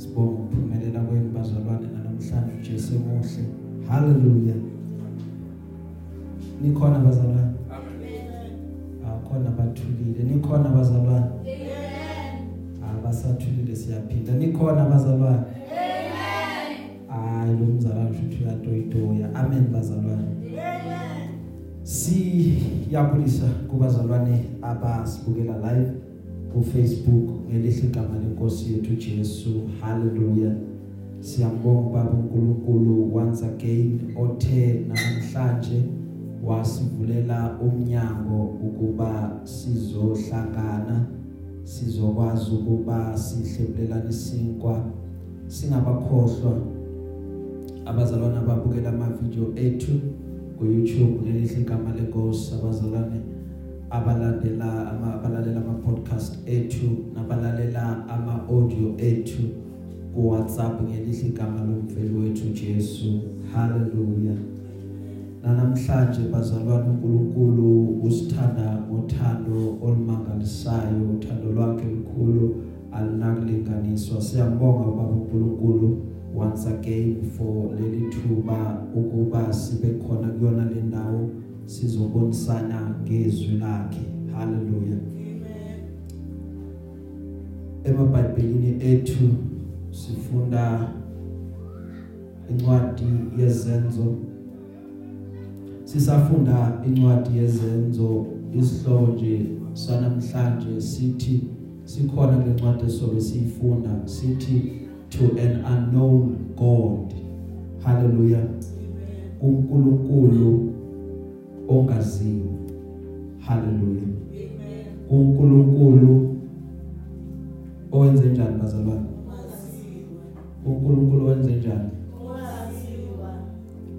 sibonga ukuphumelela kwenu bazalwane namhlanje uJesu emuhle haleluya nikhona bazalwane? Akhona bathulile. Nikhona bazalwane? Abasathulile siyaphinda. Nikhona bazalwane? Hayi lo mzalwane futhi uyatoyitoya amen bazalwane. Siyabulisa kubazalwane abasibukela live. Ku Facebook ngelihle igama lenkosi yethu Jesu. Haleluya siyambonga baba uNkulunkulu once again othe namhlanje wasivulela umnyango ukuba sizohlangana sizokwazi ukuba sihlebelelana isinkwa singabakhohlwa. Abazalwana ababukela ama video ethu ku YouTube ngelihle igama lenkosi abazalwane. Abalandela ama abalalela ama podcast ethu nabalalela ama audio ethu ku WhatsApp ngelihle igama lomfelo wethu Jesu. Haleluya namhlanje bazalwane uNkulunkulu usithanda ngothando olumangalisayo uthando lwakhe likhulu alinakulinganiswa siyambonga baba uNkulunkulu once again for leli thuba ukuba sibe khona kuyona le ndawo. Sizobonisana ngezwi lakhe. Haleluya emabhayibhelini ethu sifunda incwadi yezenzo. Sisafunda incwadi yezenzo isihloko nje sanamhlanje sithi sikhona kule ncwadi esobe siyifunda sithi to an unknown god. Hallelujah. kuNkulunkulu ongaziwa haleluya amen. uNkulunkulu owenze njani bazalwane? uNkulunkulu wenze njani?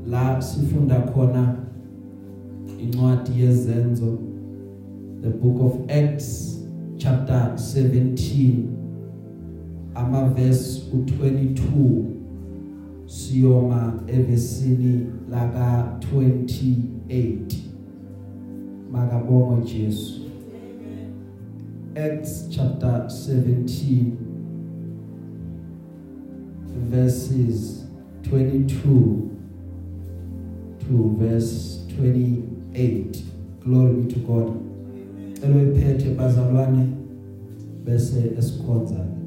La sifunda khona incwadi yezenzo the book of acts chapter 17 amaverse u22 siyoma evesini la ka 20 8 makabonga Jesu. Acts chapter 17 verses 22 to verse 28 glory be to God. Amen. Elophethe bazalwane bese esikhonza.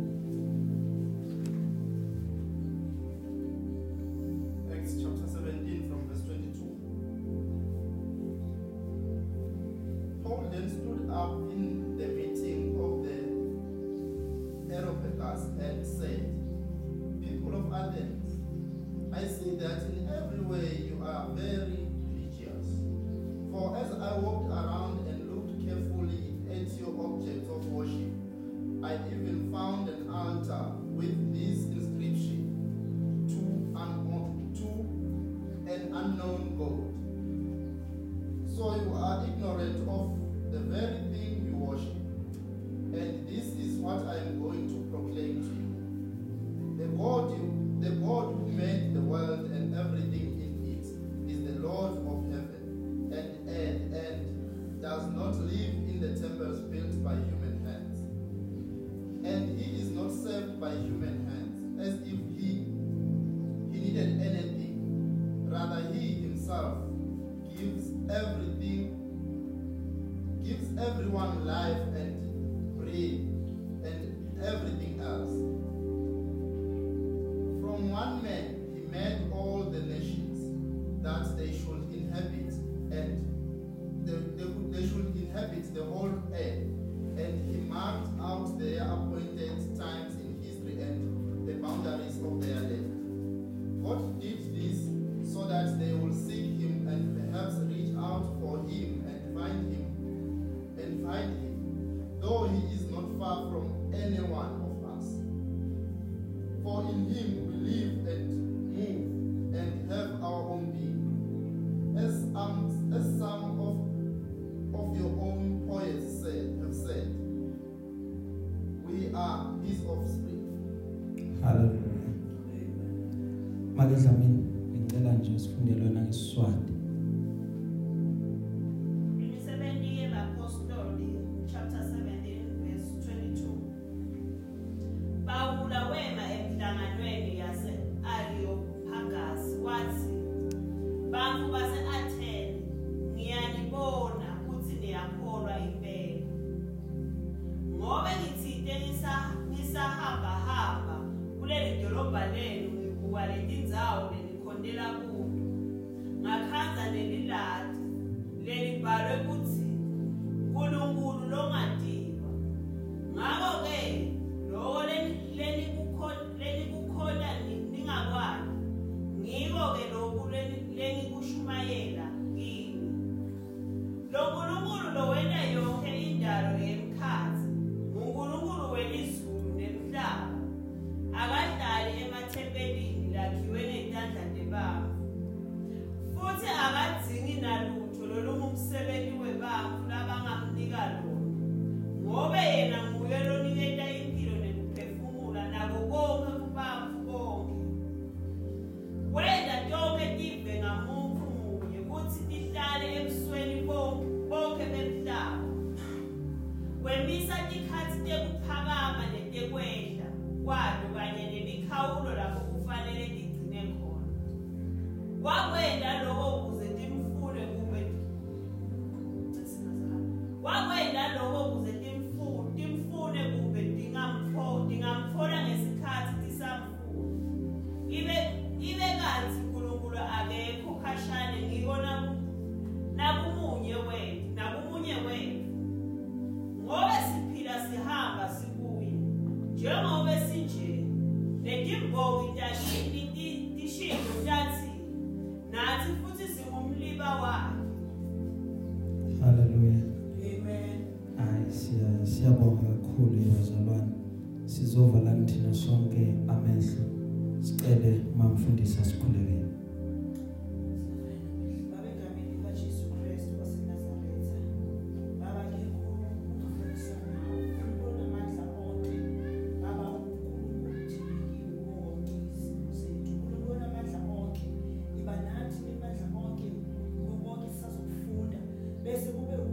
yolisa tikhatsi tekuphakama netekwehla kwalo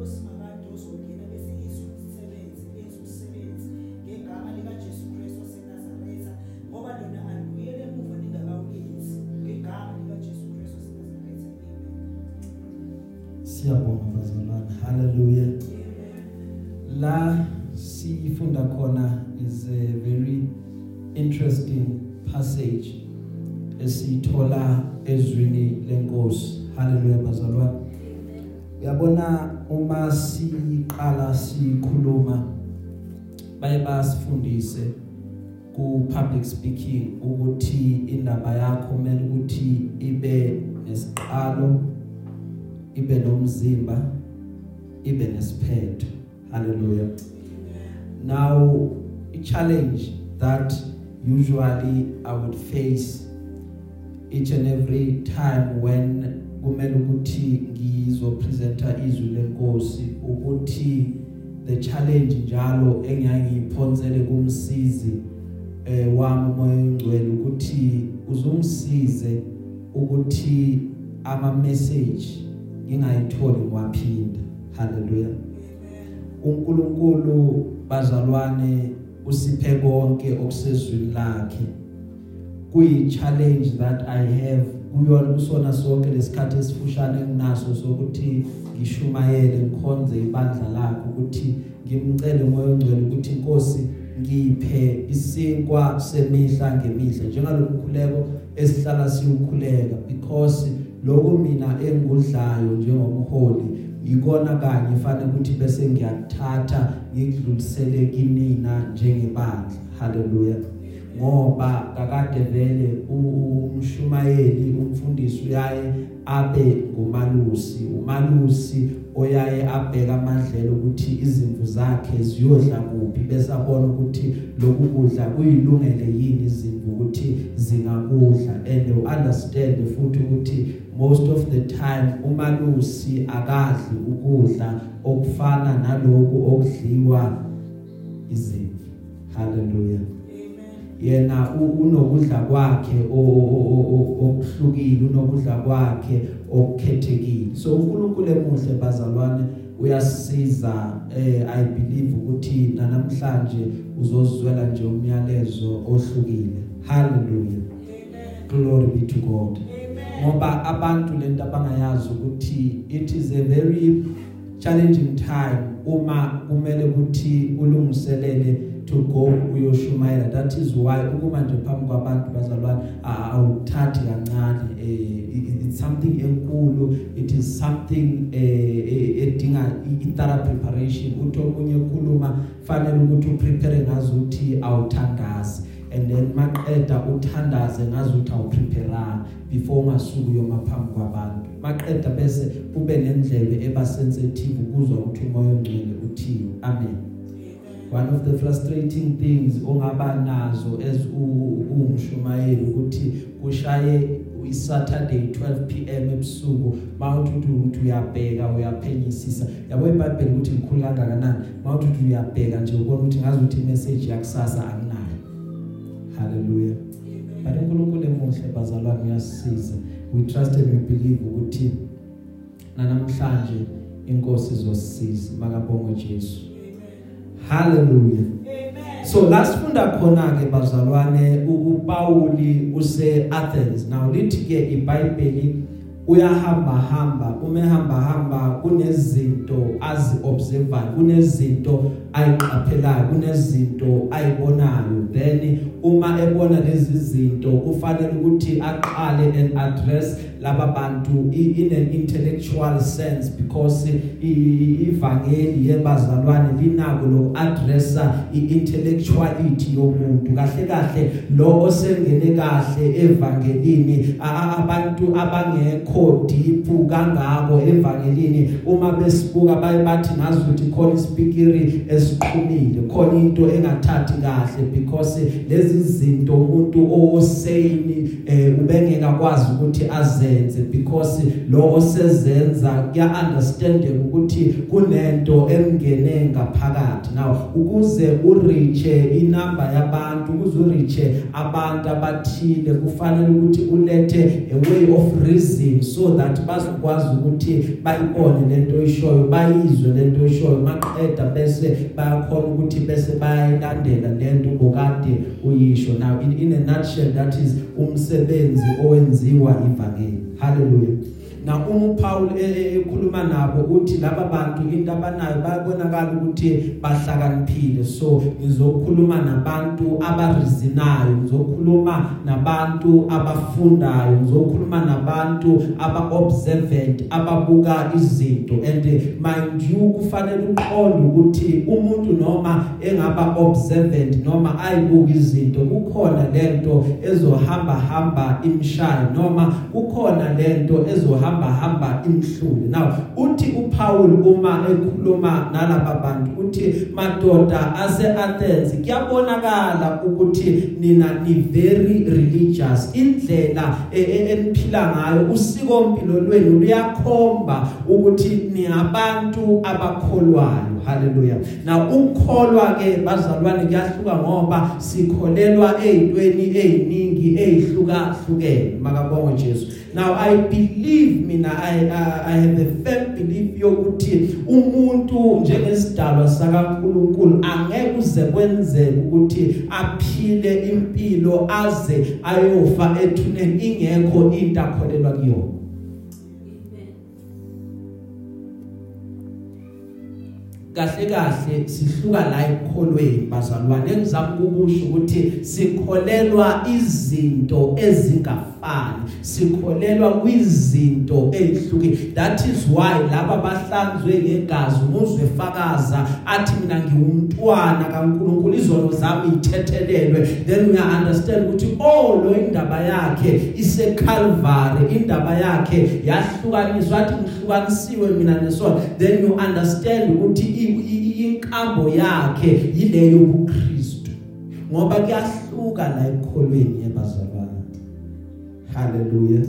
kube ukusimakade ozongena bese izwe umsebenzi, benze umsebenzi ngegama likaJesu Kristu waseNazaretha. Ngoba lona alibuyele emuva ningakawenzi. Ngegama likaJesu Kristu waseNazaretha. Amen. siyabonga bazalwane haleluya la sifunda khona is a very interesting passage esithola ezwini lenkosi haleluya bazalwane uyabona uma siqala sikhuluma baye basifundise ku public speaking ukuthi indaba yakho kumele ukuthi ibe nesiqalo ibe nomzimba ibe nesiphetho. Hallelujah. Now a challenge that usually i would face each and every time when kumele ukuthi ngizopresenta izwi lenkosi ukuthi the challenge njalo engiyangiphonsele kumsizi eh wami moya ongcwele ukuthi uzungisize ukuthi ama message ngingayitholi ngiwaphinda haleluya uNkulunkulu bazalwane usiphe konke okusezwini lakhe. Kuyi challenge that i have kuyona kusona sonke lesikhathi esifushane enginaso sokuthi ngishumayele ngikhonze ibandla lakho ukuthi ngimcele moya ongcwele ukuthi inkosi ngiphe isinkwa semihla ngemihla njengalomkhuleko esihlala siukhuleka because lokho mina engudlayo njengomholi ikona kanye fanele ukuthi bese ngiyakuthatha ngikudlulisele kinina njengebandla. Haleluya ngoba kakade vele umshumayeli umfundisi uyaye abe ngumalusi. Umalusi oyaye abheka amadlelo ukuthi izimvu zakhe ziyodla kuphi bese abona ukuthi lokhu kudla kuyilungele yini izimvu ukuthi zingakudla. And understand futhi ukuthi most of the time umalusi akadli ukudla okufana naloku okudliwa izimvu. Hallelujah. Yena unokudla kwakhe okuhlukile unokudla kwakhe okukhethekile. So uNkulunkulu emuhle bazalwane uyasiza eh i believe ukuthi namhlanje uzozwela nje umyalezo ohlukile. Hallelujah. Glory be to god. Ngoba abantu lento abangayazi ukuthi it is a very challenging time uma kumele ukuthi ulungiselele to go uyoshumayela that is why ukuma nje phambi kwabantu bazalwane awuthathi kancane it's something enkulu. It is something edinga i-thorough preparation. Uthi omunye ukhuluma fanele ukuthi uprepare ngazi ukuthi awuthandazi. And then maqeda uthandaze ngazi ukuthi awupreparanga before ungasuku yoma phambi kwabantu. Maqeda bese ube nendlebe eba sensitive ukuzwa ukuthi umoya ongcwele uthini. Amen. One of the frustrating things ongaba nazo as ungumshumayeli ukuthi kushaye iSaturday 12 pm ebusuku mawuthi uthi uyabheka uyaphenyisisa. Yabo iBhayibheli ukuthi likhulu kangakanani? Mawuthi uthi uyabheka nje ubona ukuthi ngazi ukuthi imessage yakusasa anginayo. Hallelujah. But uNkulunkulu emuhle bazalwane uyasisiza. We trust and we believe ukuthi namhlanje inkosi izosisiza. Makabonge Jesu. Hallelujah Amen. so lasifunda khona ke bazalwane uPauli use Athens now lithi ke iBhayibheli uyahamba hamba uma ehamba hamba kunezinto azi observayo kunezinto ayiqaphelayo kunezinto ayibonayo. Then uma ebona lezi zinto kufanele ukuthi aqale and address laba bantu in an intellectual sense because ivangeli yebazalwane linako lokuaddressa iintellectuality yomuntu. Kahle kahle lo osengene kahle evangelini abantu abangekho deep kangako evangelini uma besibuka baye bathi nazi ukuthi khona isipikiri esiqhumile khona into engathathi kahle because lezi zinto umuntu oseyini eh ubengeka kwazi ukuthi azenze because lo osezenza kuya understand ukuthi kunento emngene ngaphakathi. Now ukuze uriche inamba yabantu ukuze uriche abantu abathile kufanele ukuthi ulethe a way of reason so that bazokwazi ukuthi bayibone lento oyishoyo bayizwe lento oyishoyo maqeda bese bayakhona ukuthi bese bayayilandela lento bokade uyisho. Now in, in a nutshell that is umsebenzi owenziwa ivangeli hallelujah. Na uma uPaul e, e, ekhuluma nabo uthi laba bantu into abanayo bayabonakala ukuthi bahlakaniphile. So ngizokhuluma nabantu abarizinayo ngizokhuluma nabantu abafundayo ngizokhuluma nabantu aba-observant ababuka izinto. And mind you kufanele uqonde ukuthi umuntu noma engaba observant noma ayibuka izinto kukhona lento ezohamba hamba imshayo noma kukhona lento ezohamba hamba hamba imhlule now uthi uPaul uma ekhuluma nalabo bantu uthi madoda ase Athens kuyabonakala ukuthi nina ni very religious. Indlela e, e, eniphila ngayo usikompilo lwenu luyakhomba ukuthi ni abantu abakholwayo. Haleluya na ukukholwa ke bazalwane kuyahluka ngoba sikholelwa ezintweni eziningi ezihluka hlukene makabonga Jesu. Now i believe mina i i, I have a firm belief yokuthi umuntu njengesidalwa sakaNkuluNkulu angeke uze kwenzeke ukuthi aphile impilo aze ayofa ethuneni. Ingekho into akholelwa kuyona. Kahle kahle sihluka la ekholweni bazalwane. Engizama ukusho ukuthi sikholelwa izinto ezingafani sikholelwa kwizinto ezihlukile that is why laba bahlanzwe ngegazi umuzwe fakaza athi mina ngiwumntwana kaNkuluNkulu izono zami ithethelelwe then we understand ukuthi oh lo indaba yakhe ise Calvary indaba yakhe yahlukaniswa athi ngihlukanisiwe mina nesona. Then you understand ukuthi inkambo yakhe yileyo ubuKristu ngoba kuyahluka la ekholweni yebazalwane hallelujah.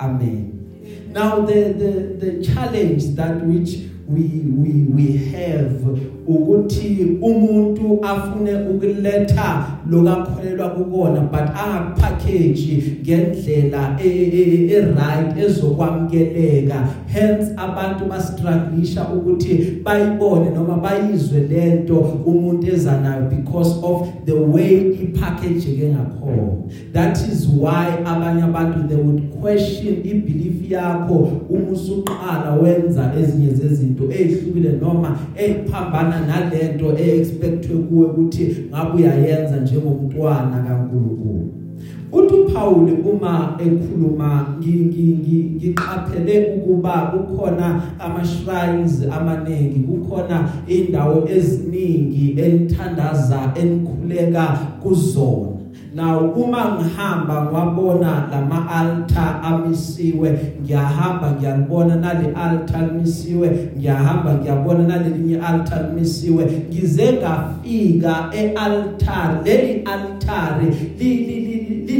Amen. Now the the the challenge that which we we we have ukuthi umuntu afune ukuletha lokakholelwa kukona but angapackage ngendlela e, e, e right ezokwamukeleka. Hence abantu bastrugglisha ukuthi bayibone noma bayizwe lento umuntu ezanayo because of the way ipackage ngengakho that is why abanye abantu they would question ibelief yakho uma usuqala wenza ezinye zezinto ezihlukile noma eziphambana nalento eexpectwe kuwe ukuthi ngabe uyayenza njengomntwana kaNkulunkulu. Uthi uPaul uma ekhuluma ngiqaphele ukuba kukhona ama shrines amaningi kukhona indawo eziningi enithandaza enikhuleka kuzona. Now uma ngihamba ngwabona lama altar amisiwe ngiyahamba ngiyalibona nale altar limisiwe ngiyahamba ngiyabona nalelinye altar limisiwe ngize ngafika ealtar leli altar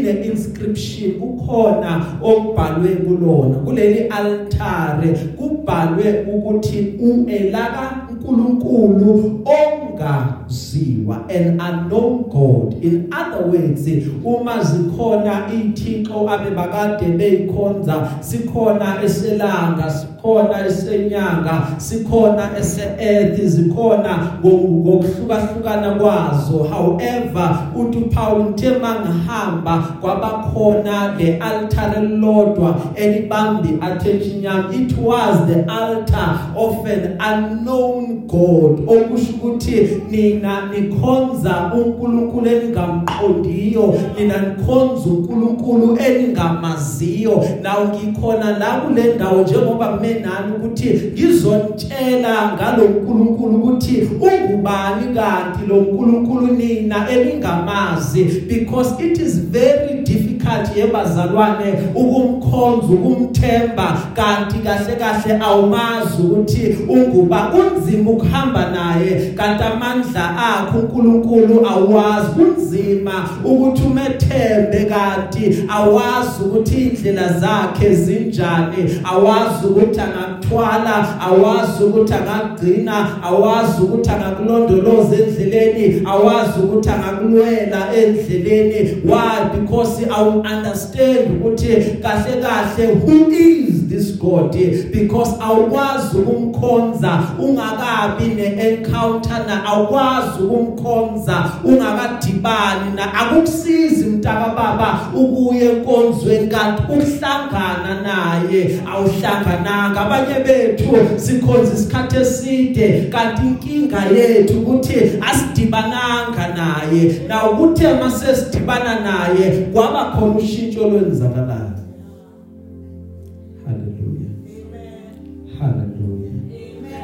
line inscription kukhona okubhalwe kulona. Kuleli altar kubhalwe ukuthi uelaka uNkulunkulu ongaziwa an unknown God. In other words uma zikhona ithixo abebakade beyikhonza sikhona eselanga sikhona esenyanga sikhona ese-earth zikhona ngokuhlukahlukana kwazo. However uthi uPaul uthe mangihamba kwabakhona le altar elodwa elibambi attention yami it was the altar of an unknown God okusho ukuthi nina nikhonza uNkulunkulu eningamqondiyo nina nikhonza uNkulunkulu eningamaziyo. Nawo ngikhona la kule ndawo njengoba kumenani ukuthi ngizontshela ngalonkulunkulu ukuthi ungubani kanti lo nkulunkulu nina elingamazi because it is very difficult yebazalwane ukumkhonza ukumthemba kanti kahle kahle awumazi ukuthi unguba kunzima ukuhamba naye. Kanti amandla akho uNkulunkulu awazi kunzima ukuthi umethembe kanti awazi ukuthi indlela zakhe zinjani. Awazi ukuthi angakuthwala awazi ukuthi angagcina awazi ukuthi angakulondoloza endleleni awazi ukuthi angakulwela endleleni. Why? Because i understand ukuthi kahle kahle who is this god? Because awukwazi ukumkhonza ungakabi neencounter na awukwazi ukumkhonza ungakadibani na. Akukusizi mntaka baba ukuye enkonzweni kanti ukuhlangana naye awuhlangananga. Abanye bethu sikhonza isikhathi eside kanti inkinga yethu ukuthi asidibananga naye. Na ukuthi masesidibana naye kwaba khona ushintsho lwenzakalayo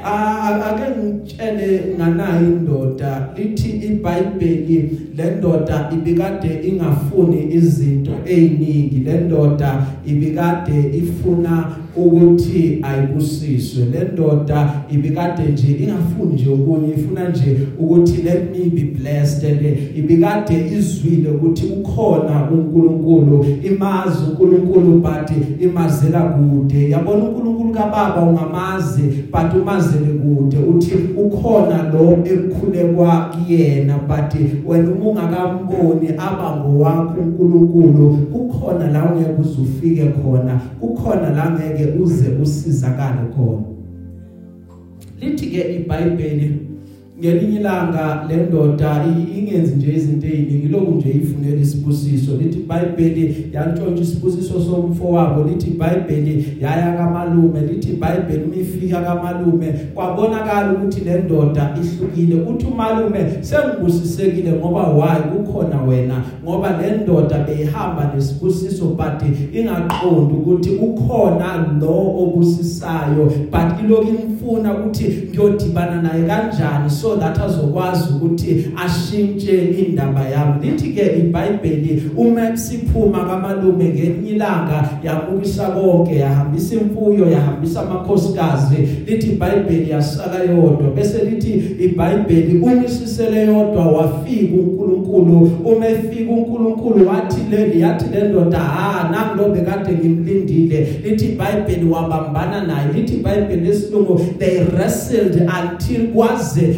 ake ngitshele nganayo indoda lithi iBhayibheli le ndoda ibikade ingafuni izinto eziningi le ndoda ibikade ifuna ukuthi ayibusiswe. Le ndoda ibikade nje ingafuni nje okunye ifuna nje ukuthi let me be blessed. And ibikade izwile ukuthi ukhona uNkulunkulu imazi uNkulunkulu but imazela kude. Yabona uNkulunkulu kaBaba ungamazi but umazele kude uthi ukhona lo ekukhulekwa kuyena but wena uma ungakamboni aba ngowakho uNkulunkulu kukhona la ungeke uzufike khona kukhona la ngeke uze usizakale khona. Lithi ke iBhayibheli ngelinye ilanga le ndoda ingenzi nje izinto eziningi lokhu nje ifunela isibusiso. Lithi iBhayibheli yantshontsha isibusiso somfo wabo lithi iBhayibheli yaya kamalume. Lithi iBhayibheli umifika kamalume. Kwabonakala ukuthi le ndoda ihlukile. Uthi umalume sengibusisekile ngoba why kukhona wena? Ngoba le ndoda beyihamba nesibusiso but ingaqondi ukuthi ukhona lo obusisayo. But ilokhu imfuna ukuthi ngiyodibana naye kanjani. So that azokwazi ukuthi ashintshe indaba yami. Lithi ke iBhayibheli uma siphuma kamalume ngelinye ilanga yamukisa konke yahambisa imfuyo yahambisa amakhosikazi. Lithi iBhayibheli yasala yodwa bese lithi iBhayibheli umisisele yodwa wafika uNkulunkulu uma efika uNkulunkulu wathi le yathi le ndoda ha nangi lo bekade ngimlindile. Lithi iBhayibheli wabambana naye. Lithi iBhayibheli lesilungu they wrestled until kwaze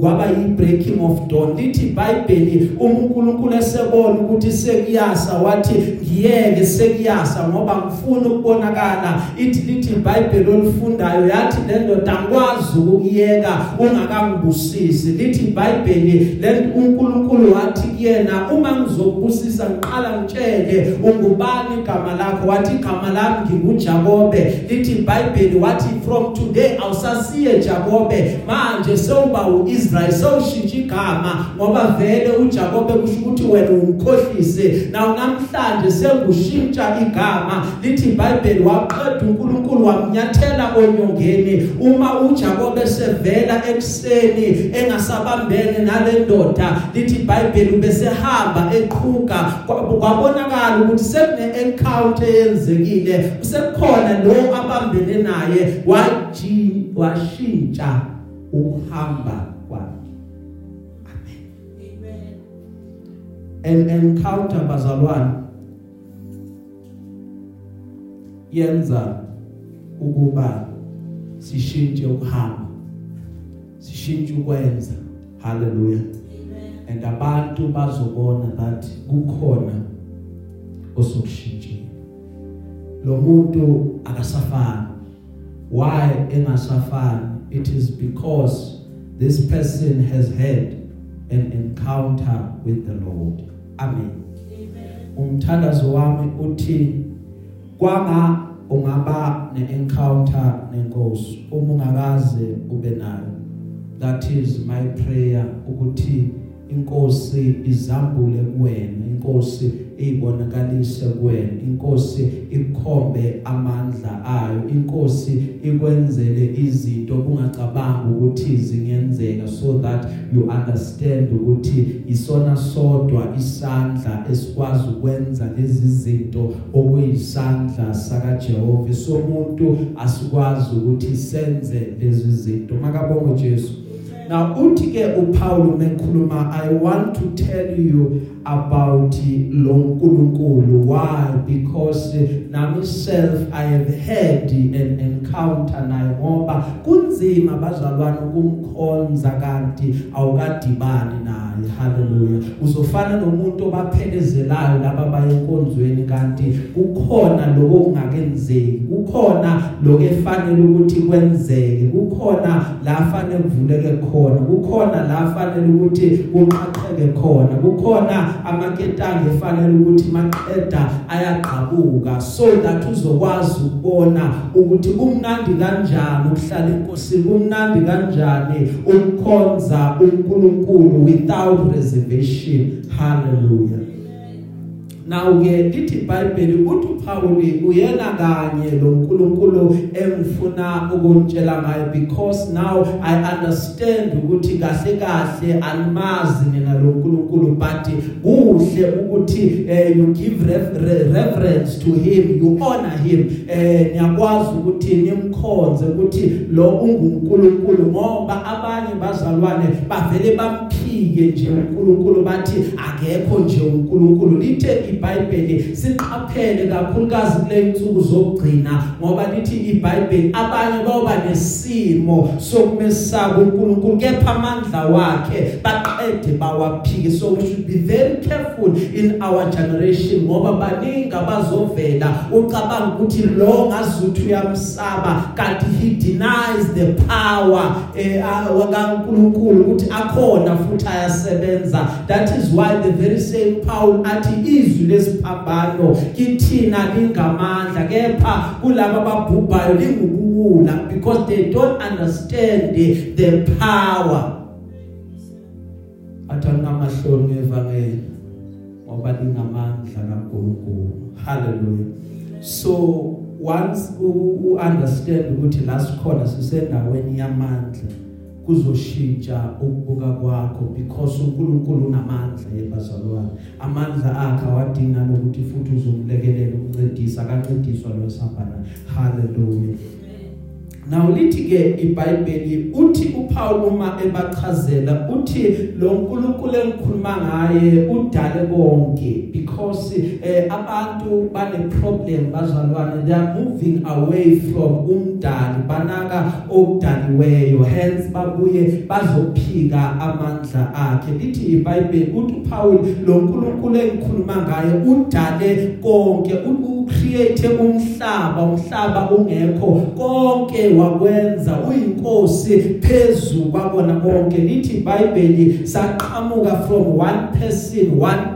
kwaba yi breaking of dawn. Lithi iBhayibheli uNkulunkulu esebona ukuthi sekuyasa wathi ngiyeke sekuyasa ngoba ngifuna ukubonakala. Ithi lithi iBhayibheli olifundayo yathi le ndoda angikwazi ukuyeka ungakangibusisi. Lithi iBhayibheli le uNkulunkulu wathi kuyena uma ngizokubusisa ngiqala ngitshele ungubani igama lakho. Wathi igama lami nginguJakobe. Lithi iBhayibheli wathi from today awusasiye Jakobe. Manje sewuba uIsrael sewushintsha igama ngoba vele uJakobe kusho ukuthi wena umkhohlise nawo namhlanje sengushintsha igama lithi iBhayibheli waqeda uNkulunkulu wamnyathela onyongeni. Uma uJakobe sevela ekseni engasabambene nale ndoda lithi iBhayibheli bese hamba eqhuka kwabonakala ukuthi sekune encounter yenzekile sekukhona lo abambene naye waji washintsha ukuhamba kwakhe Amen. an encounter bazalwane yenza ukuba sishintshe ukuhamba sishintshe ukwenza. Haleluya Amen. and abantu bazobona that kukhona osokushintshile lo muntu akasafani. Why engasafani? It is because this person has had an encounter with the Lord. Amen. Umthandazo wami uthi kwanga ungaba neencounter nenkosi uma ungakaze ube nayo. That is my prayer ukuthi inkosi izambule kuwena inkosi ibonakalise kuwena inkosi ikhombe amandla ayo inkosi ikwenzele izinto ungacabanga ukuthi zingenzeka so that you understand ukuthi isona sodwa isandla esikwazi ukwenza lezi zinto okuyisandla saka Jehova somuntu asikwazi ukuthi senze lezi zinto. Makabonga Jesu. Now uthi ke uPaul mekhuluma I want to tell you about lo nkulunkulu why? Because nami self I have had an encounter naye ngoba kunzima bazalwane ukumkhonza kanti awukadibani naye. Haleluya uzofana nomuntu obaphelezelayo laba bayenkonzweni kanti kukhona lokho kungakenzeki kukhona lokho efanele ukuthi kwenzeke. Kukhona la fanele kuvuleke khona. Kukhona la fanele ukuthi kuqhaqheke khona. Kukhona amaketanga efanele ukuthi maqeda ayaqhabuka so that uzokwazi ukubona ukuthi kumnandi kanjani ukuhlala enkosini kumnandi kanjani ukukhonza uNkulunkulu without reservation. Hallelujah. Now ke lithi iBhayibheli uthi uPaul uyena kanye lo nkulunkulu engifuna ukuntshela ngaye because now I understand ukuthi kahle kahle alimazi mina lo nkulunkulu but kuhle ukuthi uh, you give ref, re, reverence to him you honor him. Eh niyakwazi ukuthi nimkhonze ukuthi lo ungunkulunkulu ngoba abanye bazalwane bavele bamphike nje uNkulunkulu bathi akekho nje uNkulunkulu. Lithe iBhayibheli siqaphele kakhulukazi kule insuku zokugcina ngoba lithi iBhayibheli abanye baba nesimo sokumesaba uNkulunkulu kepha amandla wakhe baqede bawaphike. So we should be very careful in our generation ngoba baningi abazovela ucabanga ukuthi lo ngazuthi uyamsaba kanti he denies the power eh kaNkulunkulu ukuthi akhona futhi ayasebenza. That is why the very same Paul athi izwi lesiphambano kithina lingamandla kepha kulabo ababhubhayo lingubuwula because they don't understand the, power. Athanamahloni ngevangeli ngoba lingamandla kaNkulunkulu. Hallelujah. So once u understand ukuthi la sikhona sisendaweni yamandla kuzoshintsha ukubuka kwakho because uNkulunkulu unamandla yebazalwane amandla akhe awadinga ukuthi futhi uzomlekelela umncedisa akancediswa lo sambana hallelujah. Now lithi ke iBhayibheli uthi uPaul uma ebachazela uthi lo nkulunkulu engikhuluma ngaye udale konke because eh, abantu bane problem bazalwane they are moving away from umdali banaka okudaliweyo hence babuye bazophika amandla akhe. Lithi iBhayibheli uthi uPaul lo nkulunkulu engikhuluma ngaye udale konke ucreate umhlaba umhlaba ungekho konke wakwenza uyinkosi phezulu kwabona konke. Lithi iBhayibheli saqhamuka from one person one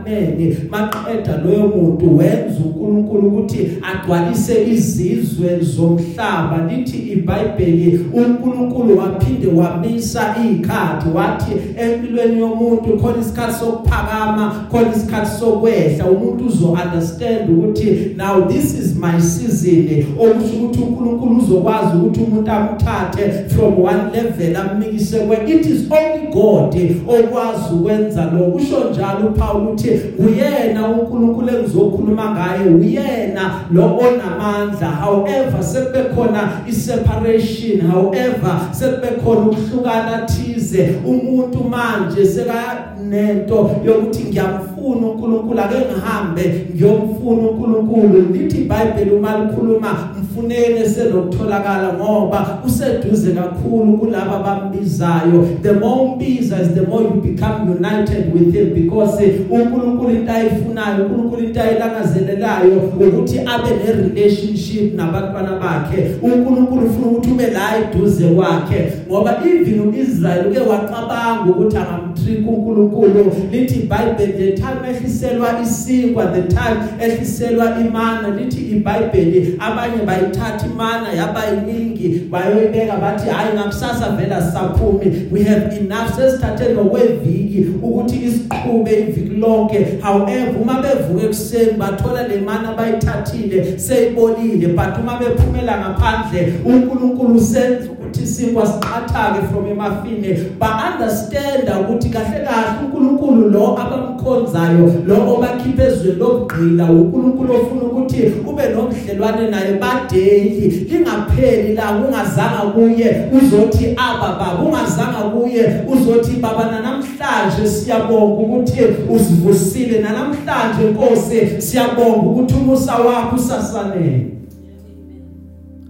man maqeda loyo muntu wenza uNkulunkulu ukuthi agcwalise izizwe zomhlaba. Lithi iBhayibheli uNkulunkulu waphinde wamisa ikhathi wathi empilweni yomuntu khona isikhathi sokuphakama khona isikhathi sokwehla. Umuntu uzo understand ukuthi now this is my season. Okusho ukuthi uNkulunkulu uzokwazi ukuthi umuntu amthathe from one level amnikise kwe it is only God okwazi ukwenza lo kusho njalo uPaul uthi uyena uNkulunkulu engizokhuluma ngaye uyena lo onamandla. However sekubekhona iseparation however sekubekhona ukuhlukana thize. Umuntu manje sekanento yokuthi ngiyamfuna uNkulunkulu ake ngihambe ngiyomfuna uNkulunkulu. Lithi iBhayibheli uma likhuluma mfunene senokutholakala ngoba useduze kakhulu kulabo bambizayo the more umbiza is the more you become united with him because uNkulunkulu into ayifunayo uNkulunkulu into ayilangazelelayo ukuthi abe ne relationship nabantwana bakhe. uNkulunkulu ufuna ukuthi ube la eduze kwakhe ngoba even uIsrael uke wacabanga ukuthi angamtreat izwi kuNkulunkulu lithi iBhayibheli the time ehliselwa isinkwa the time ehliselwa imana. Lithi iBhayibheli abanye bayithatha imana yaba yiningi. Bayoyibeka bathi hayi ngakusasa vela saphumi. We have enough. Sesithathe ngokweviki ukuthi isiqhube iviki lonke. However uma bevuka ekuseni bathola le mana bayithathile seyibolile. But uma bephumela ngaphandle uNkulunkulu senza ukuthi isinkwa siqhathake from emafini. Ba understand ukuthi kahle kahle uNkulunkulu lo abamkhonzayo lo obakhipha ezweni lokugqila uNkulunkulu ofuna ukuthi ube nobudlelwane naye badeyi. Lingapheli la ungazanga kuye uzothi aba baba ungazanga kuye uzothi baba namhlanje siyabonga ukuthi usivusile. Namhlanje Nkosi siyabonga ukuthi umusa wakho usasanele.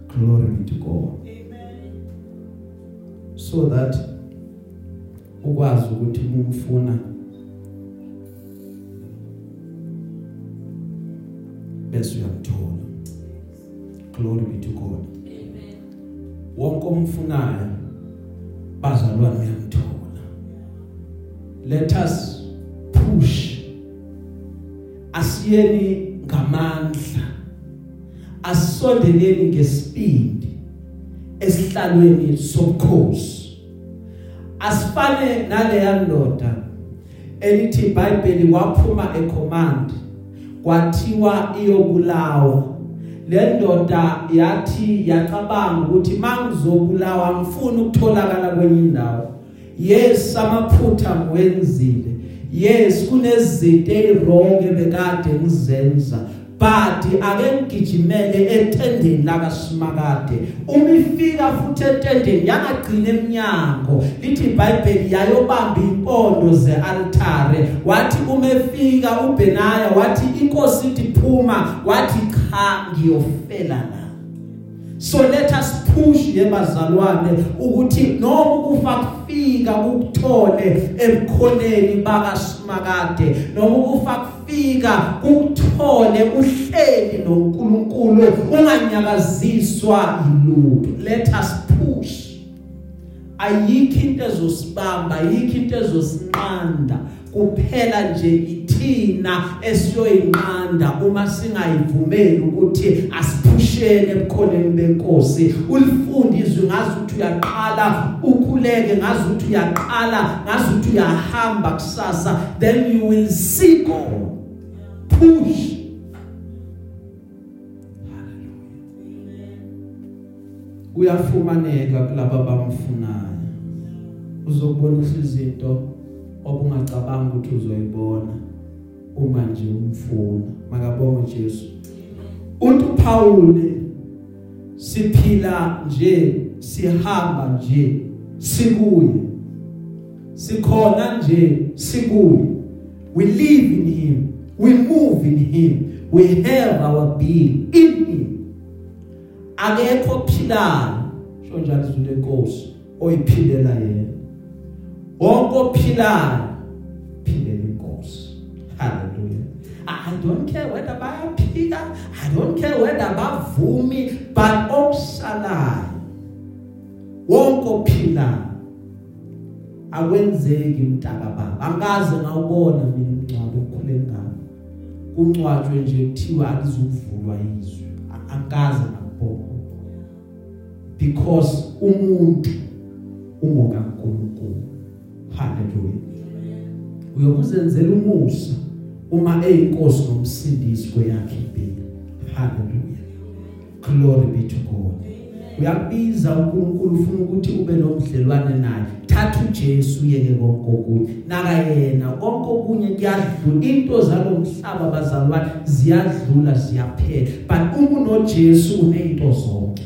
Glory be to God. So that ukwazi ukuthi umfuna bese uyamthola. Glory be to God. Amen. Wonke omfunayo bazalwane uyamthola. Let us push. Asiyeni ngamandla. Asondeleni ngespeed esihlalweni sobukhosi. Asifane naleya ndoda elithi iBhayibheli waphuma ecommand kwathiwa iyobulawa. Le ndoda yathi yacabanga ukuthi mangizobulawa ngifuna ukutholakala kwenye indawo. Yes amaphutha ngwenzile. Yes kunezinto ezirong ebekade ngizenza. But ake ngigijimele etendeni laka Simakade uma ifika futhi etendeni yangagcina eminyango lithi iBhayibheli yayobamba impondo zealtare wathi uma efika uBenaya wathi inkosi ithi phuma wathi cha ngiyofela la so let us push yebazalwane ukuthi noma ukufa kufika ukuthole ebukhoneni bakaSimakade noma ukufa kufika ukuthole uhleli noNkulunkulu unganyakaziswa yilutho let us push. Ayikho into ezosibamba ayikho into ezosinqanda. Kuphela nje ithina esiyoyinqanda uma singayivumeli ukuthi asiphushele ebukhoneni benkosi ulifunde izwi ngazi ukuthi uyaqala ukhuleke ngazi ukuthi uyaqala ngazi ukuthi uyahamba kusasa then you will see God. Push. Uyafumaneka kulabo abamfunayo. Uzokubona izinto obungacabanga ukuthi uzoyibona uma nje umfuna. Makabonge Jesu uthi uPaul siphila nje sihamba nje sikuye. Sikhona nje sikuye. We live in him. We move in him. We have our being in him. Akekho ophilayo sho njalo izulu lenkosi oyiphilela yena. Wonke ophilayo philela inkosi haleluya I don't care whether bayaphika I don't care whether bavumi but okusalayo. Wonke ophilayo akwenzeki mntaka baba. Angaze ngawubona mina ngalo kuncwatshwe nje kuthiwa akuzuvulwa izwi angaze ngakubona. Because umuntu ungokaNkulunkulu haleluya uyokuzenzela umusa uma eyinkosi nomsindisi kweyakhe impilo. Haleluya glory be to God. Uyakubiza uNkulunkulu ufuna ukuthi ube nobudlelwane naye. Thatha uJesu uyeke konke okunye. Naka yena konke okunye kuyadlula. Into zalomhlaba bazalwane ziyadlula ziyaphela. But uma unoJesu unezinto zonke.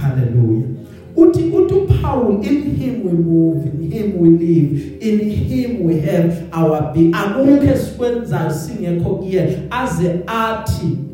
Hallelujah. Uthi uthi uPaul in him we move in him we live in him we have our being. Akukho esikwenzayo singekho kuye aze athi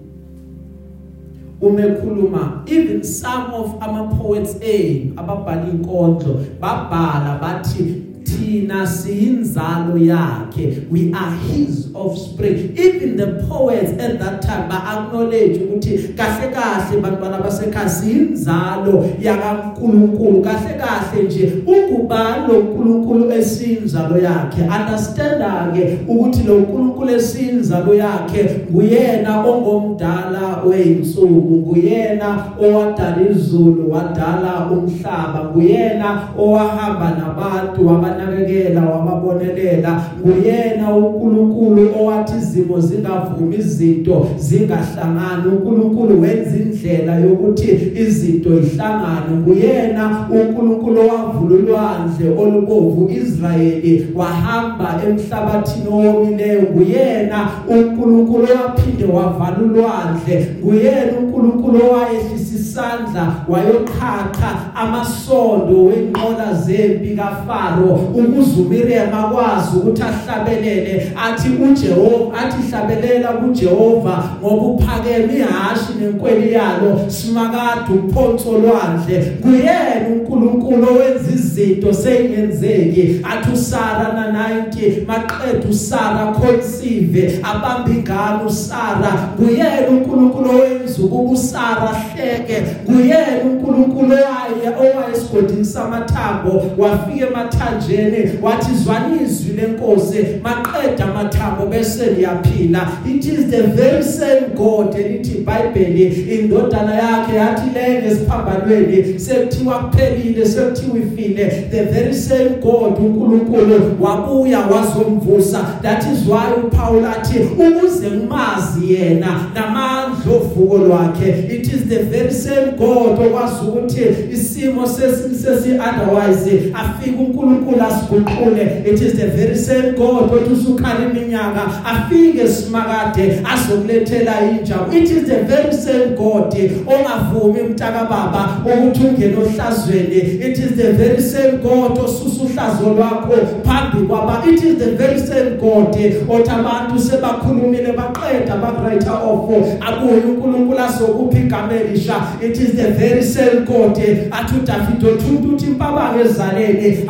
umekhuluma even some of ama poets eh ababhala inkondlo babhala bathi thina siyinzalo yakhe we are his offspring. Even the poets at that time ba acknowledge ukuthi kahle kahle bantwana basekhaya siyinzalo yakaNkuluNkulu. Kahle kahle nje ukubani lo uNkulunkulu esinzalo yakhe understand ke ukuthi lo uNkulunkulu esinzalo yakhe nguyena ongomdala weinsuku nguyena owadala izulu wadala umhlaba nguyena owahamba nabantu wabanakekela wababonelela nguyena uNkulunkulu owathi izimo zingavumi izinto zingahlangani. uNkulunkulu wenza indlela yokuthi izinto ihlangane nguyena uNkulunkulu owavula ulwandle olubovu Israeli wahamba emhlabathini owomileyo. Nguyena uNkulunkulu waphinde wavala ulwandle nguyena uNkulunkulu owayehlisa isandla wayoqhaqha amasondo wenqola zempi kaFaro. Ukuze uMiriam akwazi ukuthi ahlabelele athi uJehova athi hlabelela kuJehova ngoba uphakeme ihashi nenkweli yalo simakade uphonso lwandle. Kuyena uNkulunkulu owenza izinto seyenzeki athi uSara na 90 maqedwe uSara conceive abamba ingane uSara. Kuyena uNkulunkulu owenza ukuba uSara hleke. Kuyena uNkulunkulu owaye owayesigodini samathambo wafika emathanjeni. Wathi zwani izwi lenkosi maqeda amathambo bese liyaphila. It is the very same god elithi iBhayibheli indodana yakhe yathi le ngesiphambanweni sekuthiwa kuphelile sekuthiwa ifile. The very same god uNkulunkulu wabuya wazomvusa. That is why uPaul athi ukuze ngimazi yena namandla ovuko lwakhe. It is the very same god okwazi ukuthi isimo sesi otherwise afika uNkulunkulu asiguqule it is the very same god othi usukhala iminyaka afike simakade azokulethela injabu it is the very same god ongavumi mntaka baba ukuthi ungene ohlazweni. It is the very same god osusa uhlazo lwakho phambi kwaba. It is the very same god othi abantu sebakhulumile baqeda bakwriter off. Abuye uNkulunkulu asokuphi igama elisha. It is the very same god athi uDavid othunta uthi impabanga ezaleni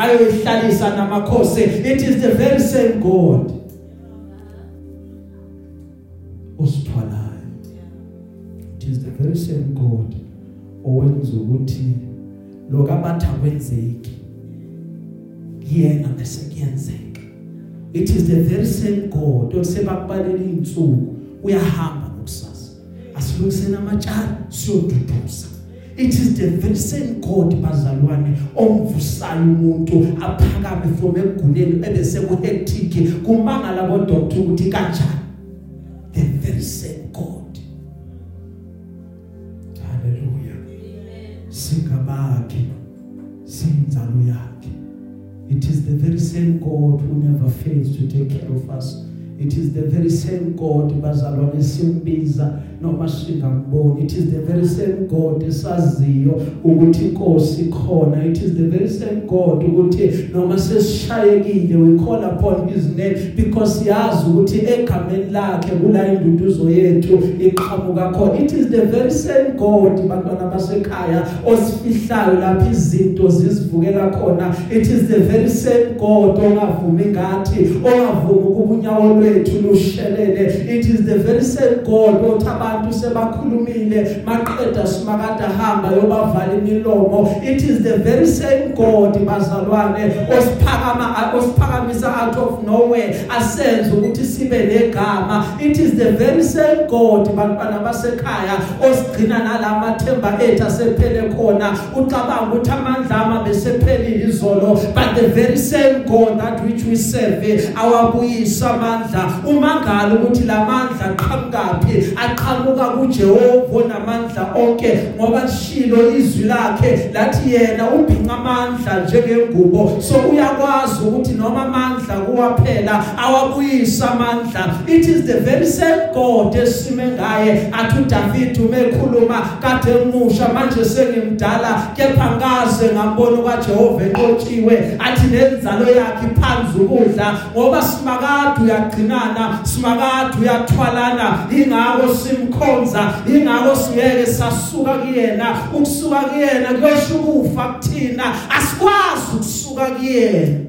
ayoyihlalisa namakhosi it is the very same god. Osithwalayo it is the very same god owenza ukuthi lokabatha kwenzeki yena bese kuyenzeka. It is the very same god. Osebakubalela insuku uyahamba nokusasa asilungisena amatshana siyoduduza it is the very same god bazalwane omvusayo umuntu aphakame from eguleni ebese ku hectic kumangala bo doctor ukuthi kanjani? The very same god. Haleluya singabakhe sinzalo yakhe. It is the very same god who never fails to take care of us. It is the very same god bazalwane simbiza noma singamboni. It is the very same god esaziyo ukuthi inkosi ikhona it is the very same god ukuthi noma sesishayekile we call upon his name because yazi ukuthi egameni lakhe kula induduzo yethu iqhamuka khona. It is the very same god bantwana basekhaya osifihlayo lapha izinto zisivukela khona. It is the very same god ongavumi ngathi ongavumi ukuba unyawo lwethu lushelele it is the very same god othi abantu sebakhulumile maqeda simakade hamba yobavala imilomo. It is the very same god bazalwane osiphakama osiphakamisa out of nowhere asenze ukuthi sibe negama. It is the very same god bantwana basekhaya osigcina nalamathemba ethu asephele khona. Ucabanga ukuthi amandla ama besephelile izolo but the very same god that which we serve awabuyisa amandla. Umangalo ukuthi lamandla aqhamukapi aqhamuka kuJehova namandla onke ngoba lishilo izwi lakhe lathi yena ubhinqa amandla njengengubo. So uyakwazi ukuthi noma amandla kuwaphela awabuyisa amandla. It is the very same god esime ngaye athi uDavid umekhuluma kade emusha manje sengimdala kepha ngaze ngambona kwaJehova enqotshiwe athi nenzalo yakhe phansi ukudla ngoba simakade uyagcinana simakade uyathwalana ingako simkhonza ingako siyeke sasuka kuyena ukusuka kuyena kuyosho ukufa kuthina. Asikwazi ukusuka kuyena.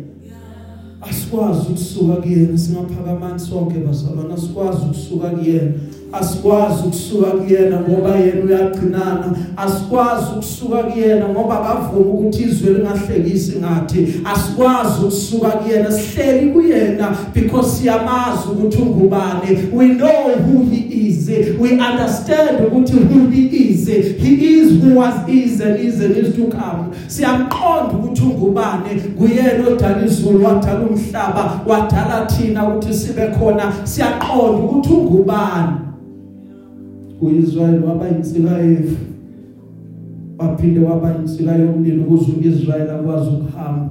Asikwazi ukusuka kuyena singaphakamani sonke bazalwana asikwazi ukusuka kuyena. Asikwazi ukusuka kuyena ngoba yena uyagcinana. Asikwazi ukusuka kuyena ngoba akavumi ukuthi izwe lingahlekisi ngathi. Asikwazi ukusuka kuyena sihleli kuyena because siyamazi ukuthi ungubani. We know who he is. We understand ukuthi who he is. He is who was is and is and is to come. Siyamqonda ukuthi ungubani. Kuyena odala izulu wadala umhlaba wadala thina ukuthi sibe khona. Siyaqonda ukuthi ungubani. uIsrael waba insika yefu waphinde waba insika yomlilo ukuze uIsrael akwazi ukuhamba.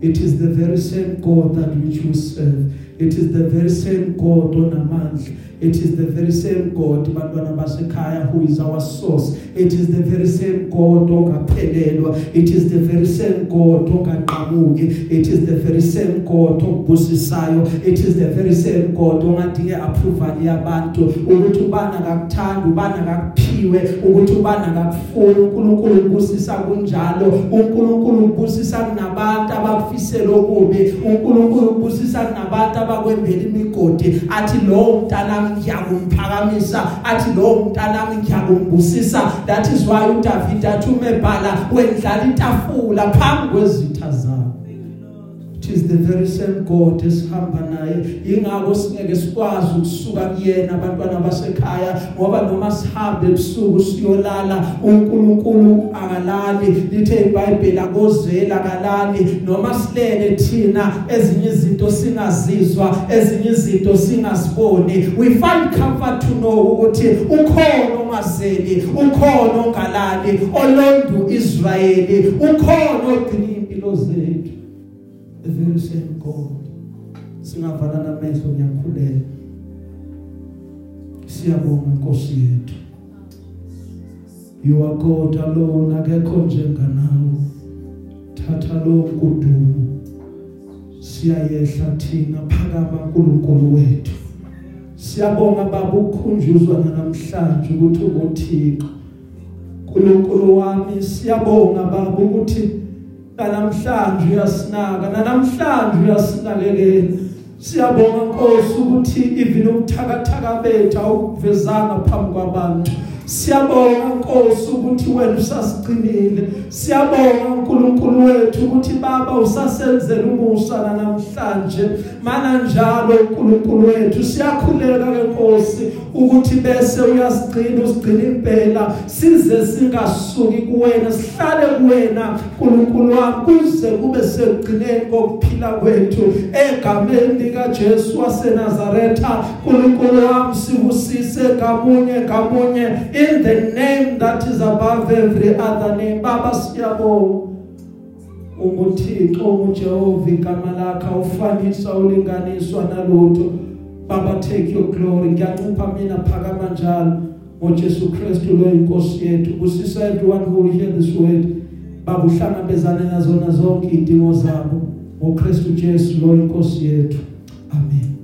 It is the very same god that which we serve. It is the very same god onamandla. It is the very same god bantwana basekhaya who is our source. It is the very same god ongaphelelwa. It is the very same god ongaqhamuki it is the very same god obusisayo it is the very same god ongadinge approval yabantu. Ukuthi ubana akakuthanda ubana akakuphiwe ukuthi ubana akakufuni. uNkulunkulu ubusisa kunjalo. uNkulunkulu ubusisa kunabantu abakufisela okubi. uNkulunkulu ubusisa kunabantu abakwembela imigodi. Athi lo mntana wami ngiyakumphakamisa. Athi lo mntanami ngiyakumbusisa. That is why uDavid athi umebhala wendlala itafula phambi kwezitha zakho it is the very same God esihamba naye. Ingakho singeke sikwazi ukusuka kuyena abantwana basekhaya ngoba noma sihambe ebusuku siyolala uNkulunkulu akalali lithe iBhayibheli akozela akalali. Noma silele thina ezinye izinto singazizwa ezinye izinto singaziboni. We find comfort to know ukuthi ukhona ongazeli ukhona ongalali olondu Israeli ukhona ogcina impilo zethu the very same God singavala namehlo ngiyakhulela siyabonga Nkosi yethu you are God alone akekho njenganawe thatha lo nkudumo siyayehla thina phakama uNkulunkulu wethu siyabonga baba ukukhunjuzwa namhlanje ukuthi unguThixo uNkulunkulu wami siyabonga baba ukuthi namhlanje uyasinaka namhlanje uyasinakekela siyabonga Nkosi ukuthi even ubuthakathaka bethu awukuvezanga phambi kwabantu. Siyabonga Nkosi ukuthi wena usasiqinile. Siyabonga uNkulunkulu wethu ukuthi Baba usasenzela umusa namhlanje. Mana njalo uNkulunkulu wethu siyakhuleka ke Nkosi ukuthi bese uyasigcina usigcina impela size singasuki kuwena sihlale kuwena uNkulunkulu wami kuze kube sekugcineni kokuphila kwethu egameni lika Jesu waseNazaretha uNkulunkulu wami sibusise ngamunye ngamunye in the name that is above every other name baba siyabonga umuthixo umuJehova igama lakhe ufanisa ulinganiswa nalutho. Baba take your glory. Ngiyancupha mina phakama njalo. ngoJesu Kristu lo inkosi yethu. Kusisa everyone who will hear this word. Baba uhlangabezane nazo zonke idingo zabo. ngoKristu Jesu lo inkosi yethu. Amen.